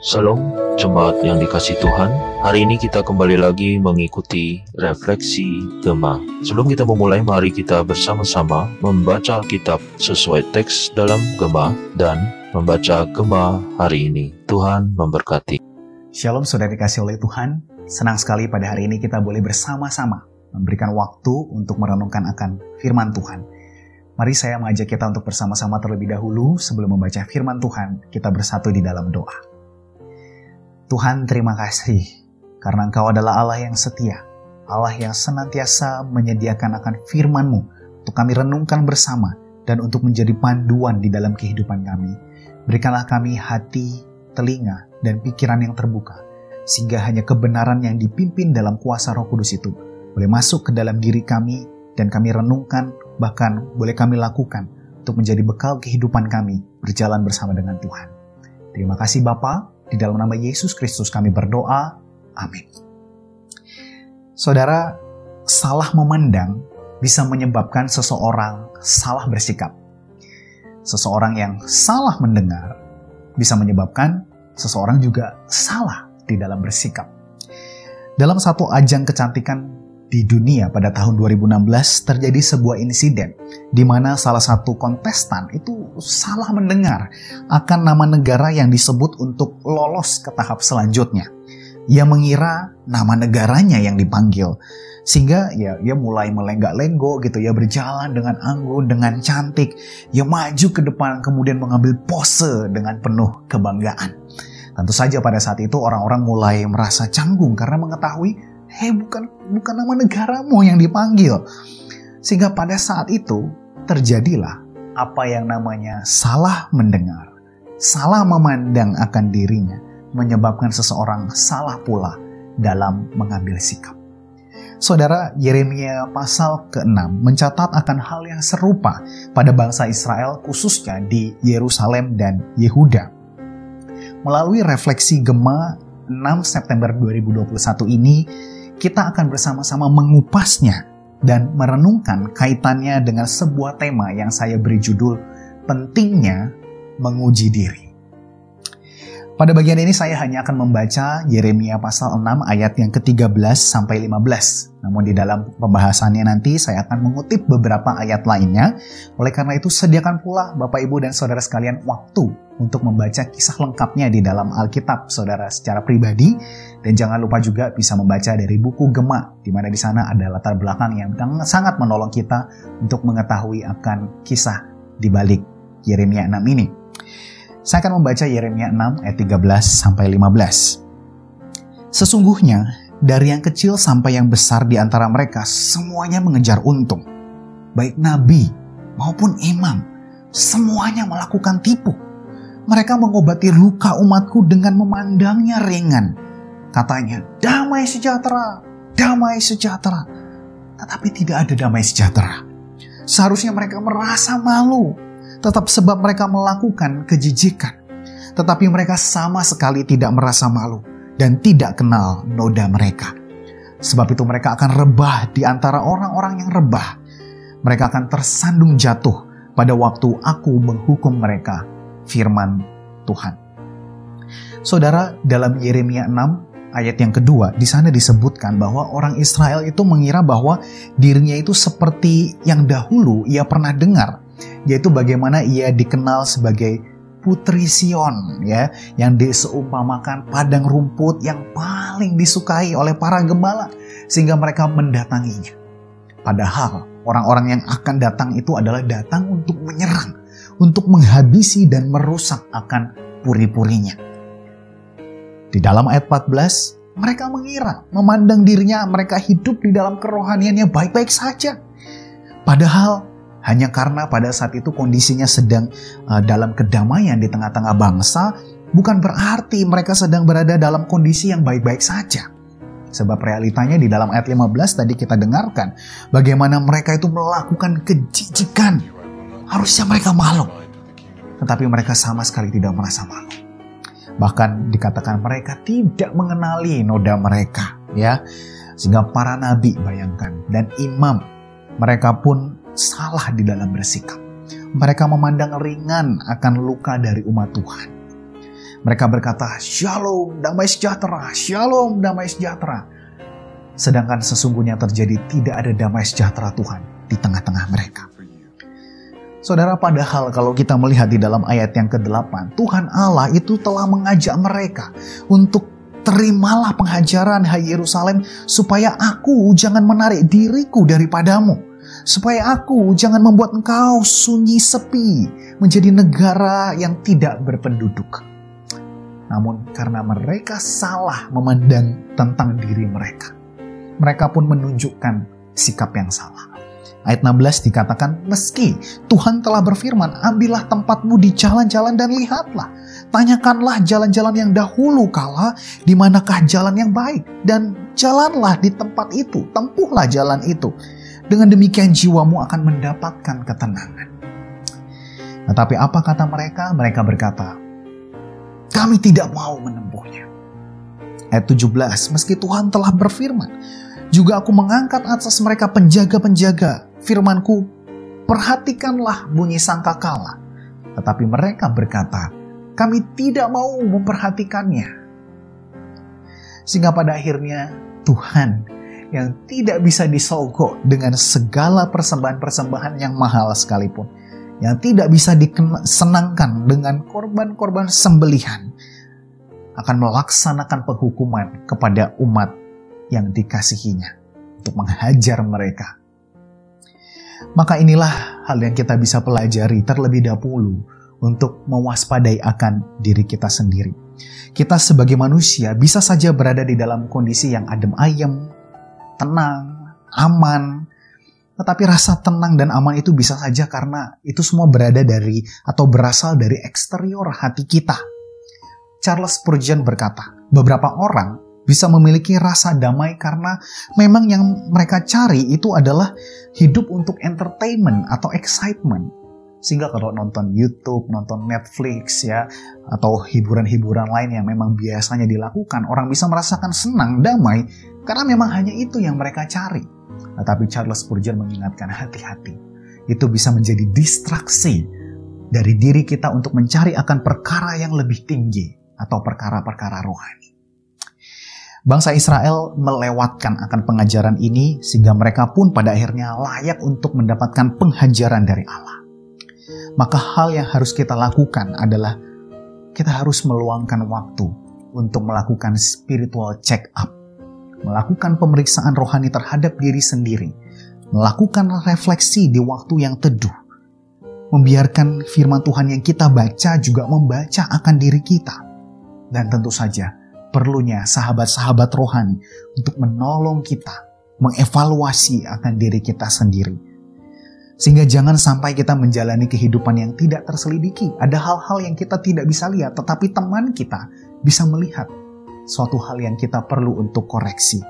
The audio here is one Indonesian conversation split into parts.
Shalom, jemaat yang dikasih Tuhan. Hari ini kita kembali lagi mengikuti refleksi Gema. Sebelum kita memulai, mari kita bersama-sama membaca Alkitab sesuai teks dalam Gema dan membaca Gema hari ini. Tuhan memberkati. Shalom saudara dikasih oleh Tuhan. Senang sekali pada hari ini kita boleh bersama-sama memberikan waktu untuk merenungkan akan firman Tuhan. Mari saya mengajak kita untuk bersama-sama terlebih dahulu sebelum membaca firman Tuhan, kita bersatu di dalam doa. Tuhan terima kasih karena Engkau adalah Allah yang setia, Allah yang senantiasa menyediakan akan firman-Mu untuk kami renungkan bersama dan untuk menjadi panduan di dalam kehidupan kami. Berikanlah kami hati, telinga, dan pikiran yang terbuka, sehingga hanya kebenaran yang dipimpin dalam kuasa roh kudus itu boleh masuk ke dalam diri kami dan kami renungkan, bahkan boleh kami lakukan untuk menjadi bekal kehidupan kami berjalan bersama dengan Tuhan. Terima kasih Bapak, di dalam nama Yesus Kristus kami berdoa. Amin. Saudara, salah memandang bisa menyebabkan seseorang salah bersikap. Seseorang yang salah mendengar bisa menyebabkan seseorang juga salah di dalam bersikap. Dalam satu ajang kecantikan di dunia pada tahun 2016 terjadi sebuah insiden di mana salah satu kontestan itu salah mendengar akan nama negara yang disebut untuk lolos ke tahap selanjutnya. Ia mengira nama negaranya yang dipanggil. Sehingga ya ia mulai melenggak-lenggo gitu ya berjalan dengan anggun, dengan cantik. Ia maju ke depan kemudian mengambil pose dengan penuh kebanggaan. Tentu saja pada saat itu orang-orang mulai merasa canggung karena mengetahui, hei bukan bukan nama negaramu yang dipanggil. Sehingga pada saat itu terjadilah apa yang namanya salah mendengar, salah memandang akan dirinya, menyebabkan seseorang salah pula dalam mengambil sikap. Saudara, Yeremia pasal ke-6 mencatat akan hal yang serupa pada bangsa Israel khususnya di Yerusalem dan Yehuda. Melalui refleksi Gema 6 September 2021 ini, kita akan bersama-sama mengupasnya dan merenungkan kaitannya dengan sebuah tema yang saya beri judul Pentingnya Menguji Diri. Pada bagian ini saya hanya akan membaca Yeremia pasal 6 ayat yang ke-13 sampai 15. Namun di dalam pembahasannya nanti saya akan mengutip beberapa ayat lainnya. Oleh karena itu sediakan pula Bapak Ibu dan Saudara sekalian waktu untuk membaca kisah lengkapnya di dalam Alkitab Saudara secara pribadi dan jangan lupa juga bisa membaca dari buku Gema di mana di sana ada latar belakang yang sangat menolong kita untuk mengetahui akan kisah di balik Yeremia 6 ini. Saya akan membaca Yeremia 6 ayat 13 sampai 15. Sesungguhnya dari yang kecil sampai yang besar di antara mereka semuanya mengejar untung. Baik nabi maupun imam, semuanya melakukan tipu. Mereka mengobati luka umatku dengan memandangnya ringan. Katanya, damai sejahtera, damai sejahtera. Tetapi tidak ada damai sejahtera. Seharusnya mereka merasa malu tetap sebab mereka melakukan kejijikan. Tetapi mereka sama sekali tidak merasa malu dan tidak kenal noda mereka. Sebab itu mereka akan rebah di antara orang-orang yang rebah. Mereka akan tersandung jatuh pada waktu aku menghukum mereka. Firman Tuhan. Saudara, dalam Yeremia 6 ayat yang kedua, di sana disebutkan bahwa orang Israel itu mengira bahwa dirinya itu seperti yang dahulu ia pernah dengar yaitu bagaimana ia dikenal sebagai Putri Sion ya yang diseumpamakan padang rumput yang paling disukai oleh para gembala sehingga mereka mendatanginya. Padahal orang-orang yang akan datang itu adalah datang untuk menyerang, untuk menghabisi dan merusak akan puri-purinya. Di dalam ayat 14, mereka mengira, memandang dirinya mereka hidup di dalam kerohaniannya baik-baik saja. Padahal hanya karena pada saat itu kondisinya sedang uh, dalam kedamaian di tengah-tengah bangsa, bukan berarti mereka sedang berada dalam kondisi yang baik-baik saja. Sebab realitanya di dalam ayat 15 tadi kita dengarkan bagaimana mereka itu melakukan kejijikan. Harusnya mereka malu. Tetapi mereka sama sekali tidak merasa malu. Bahkan dikatakan mereka tidak mengenali noda mereka, ya. Sehingga para nabi bayangkan dan imam mereka pun salah di dalam bersikap. Mereka memandang ringan akan luka dari umat Tuhan. Mereka berkata, Shalom, damai sejahtera, Shalom, damai sejahtera. Sedangkan sesungguhnya terjadi tidak ada damai sejahtera Tuhan di tengah-tengah mereka. Saudara, padahal kalau kita melihat di dalam ayat yang ke-8, Tuhan Allah itu telah mengajak mereka untuk terimalah penghajaran hai Yerusalem supaya aku jangan menarik diriku daripadamu. Supaya aku jangan membuat engkau sunyi sepi menjadi negara yang tidak berpenduduk. Namun karena mereka salah memandang tentang diri mereka. Mereka pun menunjukkan sikap yang salah. Ayat 16 dikatakan, meski Tuhan telah berfirman, ambillah tempatmu di jalan-jalan dan lihatlah. Tanyakanlah jalan-jalan yang dahulu kala, di manakah jalan yang baik. Dan jalanlah di tempat itu, tempuhlah jalan itu. Dengan demikian jiwamu akan mendapatkan ketenangan. Tetapi apa kata mereka? Mereka berkata, kami tidak mau menempuhnya. Ayat 17, meski Tuhan telah berfirman, juga aku mengangkat atas mereka penjaga-penjaga firmanku, perhatikanlah bunyi sangkakala. Tetapi mereka berkata, kami tidak mau memperhatikannya. Sehingga pada akhirnya Tuhan yang tidak bisa disogok dengan segala persembahan-persembahan yang mahal sekalipun, yang tidak bisa disenangkan dengan korban-korban sembelihan, akan melaksanakan penghukuman kepada umat yang dikasihinya untuk menghajar mereka maka inilah hal yang kita bisa pelajari terlebih dahulu untuk mewaspadai akan diri kita sendiri. Kita sebagai manusia bisa saja berada di dalam kondisi yang adem ayem, tenang, aman, tetapi rasa tenang dan aman itu bisa saja karena itu semua berada dari atau berasal dari eksterior hati kita. Charles Spurgeon berkata, beberapa orang bisa memiliki rasa damai karena memang yang mereka cari itu adalah hidup untuk entertainment atau excitement. Sehingga kalau nonton YouTube, nonton Netflix ya, atau hiburan-hiburan lain yang memang biasanya dilakukan, orang bisa merasakan senang, damai, karena memang hanya itu yang mereka cari. Tetapi Charles Spurgeon mengingatkan hati-hati. Itu bisa menjadi distraksi dari diri kita untuk mencari akan perkara yang lebih tinggi atau perkara-perkara rohani. Bangsa Israel melewatkan akan pengajaran ini sehingga mereka pun pada akhirnya layak untuk mendapatkan penghajaran dari Allah. Maka hal yang harus kita lakukan adalah kita harus meluangkan waktu untuk melakukan spiritual check up, melakukan pemeriksaan rohani terhadap diri sendiri, melakukan refleksi di waktu yang teduh, membiarkan firman Tuhan yang kita baca juga membaca akan diri kita. Dan tentu saja, perlunya sahabat-sahabat rohani untuk menolong kita mengevaluasi akan diri kita sendiri. Sehingga jangan sampai kita menjalani kehidupan yang tidak terselidiki. Ada hal-hal yang kita tidak bisa lihat, tetapi teman kita bisa melihat suatu hal yang kita perlu untuk koreksi.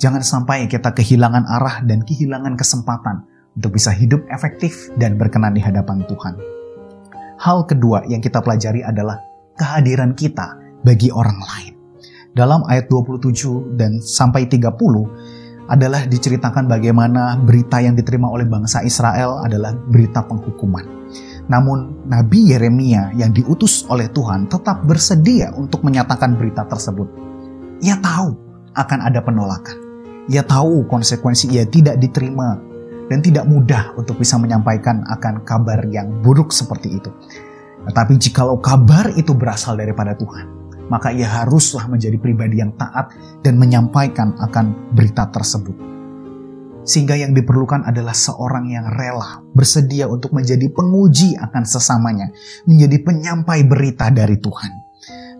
Jangan sampai kita kehilangan arah dan kehilangan kesempatan untuk bisa hidup efektif dan berkenan di hadapan Tuhan. Hal kedua yang kita pelajari adalah kehadiran kita bagi orang lain dalam ayat 27 dan sampai 30 adalah diceritakan bagaimana berita yang diterima oleh bangsa Israel adalah berita penghukuman. Namun Nabi Yeremia yang diutus oleh Tuhan tetap bersedia untuk menyatakan berita tersebut. Ia tahu akan ada penolakan. Ia tahu konsekuensi ia tidak diterima dan tidak mudah untuk bisa menyampaikan akan kabar yang buruk seperti itu. Tetapi jikalau kabar itu berasal daripada Tuhan, maka ia haruslah menjadi pribadi yang taat dan menyampaikan akan berita tersebut. Sehingga yang diperlukan adalah seorang yang rela, bersedia untuk menjadi penguji akan sesamanya, menjadi penyampai berita dari Tuhan.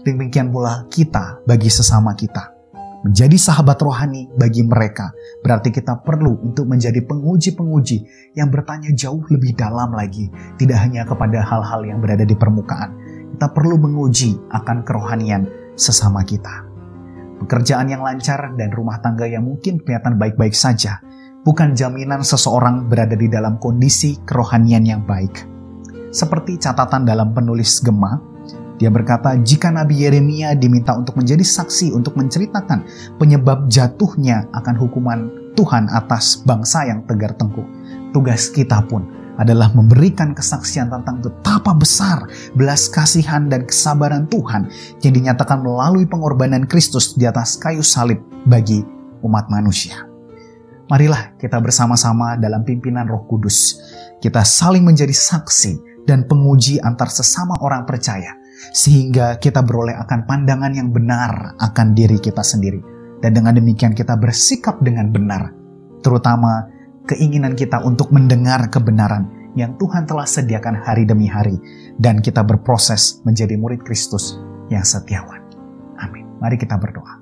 Demikian pula kita bagi sesama kita. Menjadi sahabat rohani bagi mereka berarti kita perlu untuk menjadi penguji-penguji yang bertanya jauh lebih dalam lagi, tidak hanya kepada hal-hal yang berada di permukaan, kita perlu menguji akan kerohanian sesama kita. Pekerjaan yang lancar dan rumah tangga yang mungkin kelihatan baik-baik saja bukan jaminan seseorang berada di dalam kondisi kerohanian yang baik. Seperti catatan dalam penulis Gema, dia berkata, jika Nabi Yeremia diminta untuk menjadi saksi untuk menceritakan penyebab jatuhnya akan hukuman Tuhan atas bangsa yang tegar tengkuk, tugas kita pun adalah memberikan kesaksian tentang betapa besar belas kasihan dan kesabaran Tuhan yang dinyatakan melalui pengorbanan Kristus di atas kayu salib bagi umat manusia. Marilah kita bersama-sama dalam pimpinan Roh Kudus. Kita saling menjadi saksi dan penguji antar sesama orang percaya sehingga kita beroleh akan pandangan yang benar akan diri kita sendiri. Dan dengan demikian kita bersikap dengan benar, terutama keinginan kita untuk mendengar kebenaran yang Tuhan telah sediakan hari demi hari dan kita berproses menjadi murid Kristus yang setiawan. Amin. Mari kita berdoa.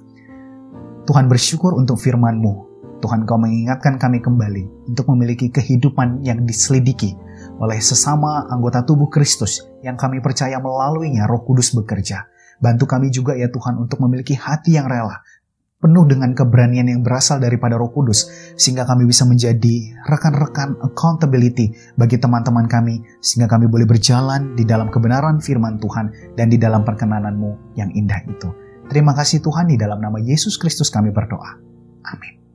Tuhan bersyukur untuk firman-Mu. Tuhan kau mengingatkan kami kembali untuk memiliki kehidupan yang diselidiki oleh sesama anggota tubuh Kristus yang kami percaya melaluinya roh kudus bekerja. Bantu kami juga ya Tuhan untuk memiliki hati yang rela penuh dengan keberanian yang berasal daripada Roh Kudus, sehingga kami bisa menjadi rekan-rekan accountability bagi teman-teman kami, sehingga kami boleh berjalan di dalam kebenaran firman Tuhan dan di dalam perkenananmu yang indah itu. Terima kasih Tuhan, di dalam nama Yesus Kristus kami berdoa. Amin.